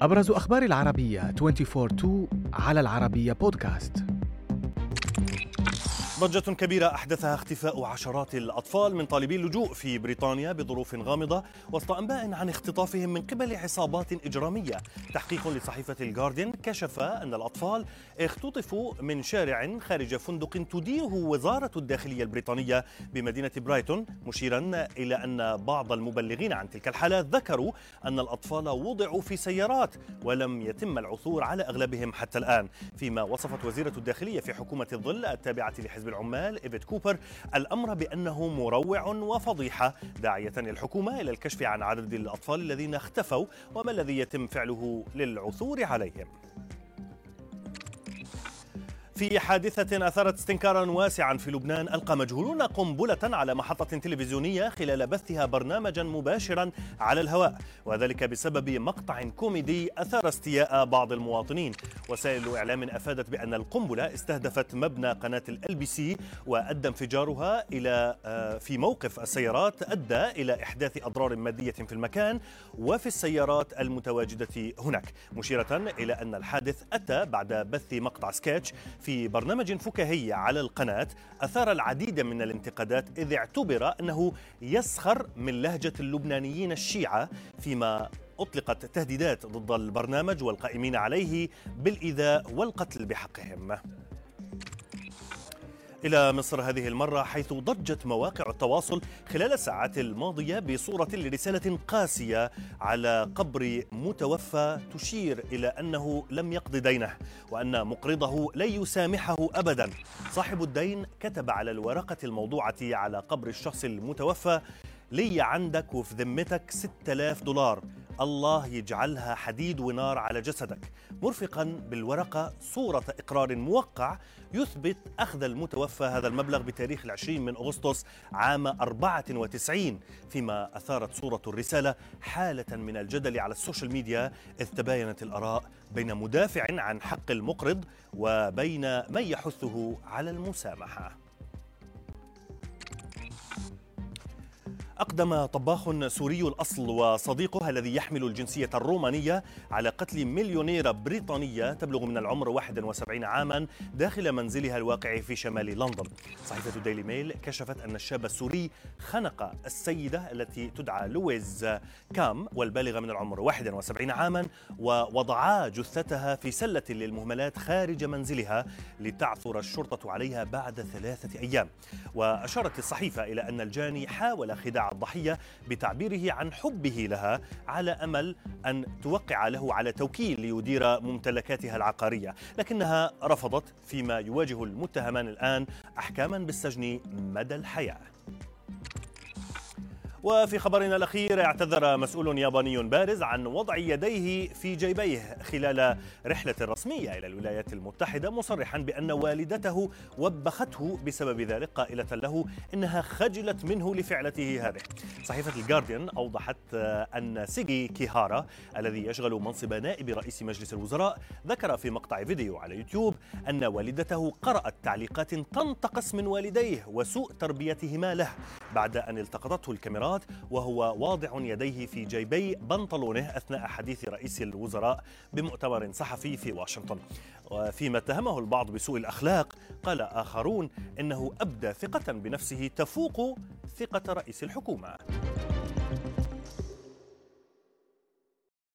أبرز أخبار العربية 24 على العربية بودكاست ضجة كبيرة أحدثها اختفاء عشرات الأطفال من طالبي اللجوء في بريطانيا بظروف غامضة وسط أنباء عن اختطافهم من قبل عصابات إجرامية. تحقيق لصحيفة الجارديان كشف أن الأطفال اختطفوا من شارع خارج فندق تديره وزارة الداخلية البريطانية بمدينة برايتون مشيرا إلى أن بعض المبلغين عن تلك الحالات ذكروا أن الأطفال وضعوا في سيارات ولم يتم العثور على أغلبهم حتى الآن. فيما وصفت وزيرة الداخلية في حكومة الظل التابعة لحزب العمال إيفيت كوبر. الأمر بأنه مروع وفضيحة داعية الحكومة إلى الكشف عن عدد الأطفال الذين اختفوا وما الذي يتم فعله للعثور عليهم. في حادثة أثارت استنكارا واسعا في لبنان ألقى مجهولون قنبلة على محطة تلفزيونية خلال بثها برنامجا مباشرا على الهواء. وذلك بسبب مقطع كوميدي أثار استياء بعض المواطنين. وسائل إعلام أفادت بأن القنبلة استهدفت مبنى قناة ال بي سي وأدى انفجارها إلى في موقف السيارات أدى إلى إحداث أضرار مادية في المكان وفي السيارات المتواجدة هناك. مشيرة إلى أن الحادث أتى بعد بث مقطع سكتش في برنامج فكاهي على القناة أثار العديد من الانتقادات إذ اعتبر أنه يسخر من لهجة اللبنانيين الشيعة فيما أطلقت تهديدات ضد البرنامج والقائمين عليه بالإيذاء والقتل بحقهم. إلى مصر هذه المرة حيث ضجت مواقع التواصل خلال الساعات الماضية بصورة لرسالة قاسية على قبر متوفى تشير إلى أنه لم يقض دينه وأن مقرضه لن يسامحه أبدا. صاحب الدين كتب على الورقة الموضوعة على قبر الشخص المتوفى لي عندك وفي ذمتك 6000 دولار. الله يجعلها حديد ونار على جسدك. مرفقا بالورقة صورة إقرار موقع يثبت أخذ المتوفى هذا المبلغ بتاريخ العشرين من أغسطس عام 94 فيما أثارت صورة الرسالة حالة من الجدل على ال social media إذ تباينت الآراء بين مدافع عن حق المقرض وبين من يحثه على المسامحة. أقدم طباخ سوري الأصل وصديقه الذي يحمل الجنسية الرومانية على قتل مليونيرة بريطانية تبلغ من العمر 71 عاما داخل منزلها الواقع في شمال لندن. صحيفة ديلي ميل كشفت أن الشاب السوري خنق السيدة التي تدعى لويز كام والبالغة من العمر 71 عاما ووضعا جثتها في سلة للمهملات خارج منزلها لتعثر الشرطة عليها بعد ثلاثة أيام. وأشارت الصحيفة إلى أن الجاني حاول خداع الضحية بتعبيره عن حبه لها على أمل أن توقع له على توكيل ليدير ممتلكاتها العقارية. لكنها رفضت فيما يواجه المتهمان الآن أحكاما بالسجن مدى الحياة. وفي خبرنا الأخير اعتذر مسؤول ياباني بارز عن وضع يديه في جيبيه خلال رحلة رسمية إلى الولايات المتحدة مصرحا بأن والدته وبخته بسبب ذلك قائلة له إنها خجلت منه لفعلته هذه. صحيفة الجارديان أوضحت أن سيجي كيهارا الذي يشغل منصب نائب رئيس مجلس الوزراء ذكر في مقطع فيديو على يوتيوب أن والدته قرأت تعليقات تنتقص من والديه وسوء تربيتهما له بعد أن التقطته الكاميرات وهو واضع يديه في جيبي بنطلونه أثناء حديث رئيس الوزراء بمؤتمر صحفي في واشنطن. وفيما اتهمه البعض بسوء الأخلاق قال آخرون إنه أبدى ثقة بنفسه تفوق ثقة رئيس الحكومة.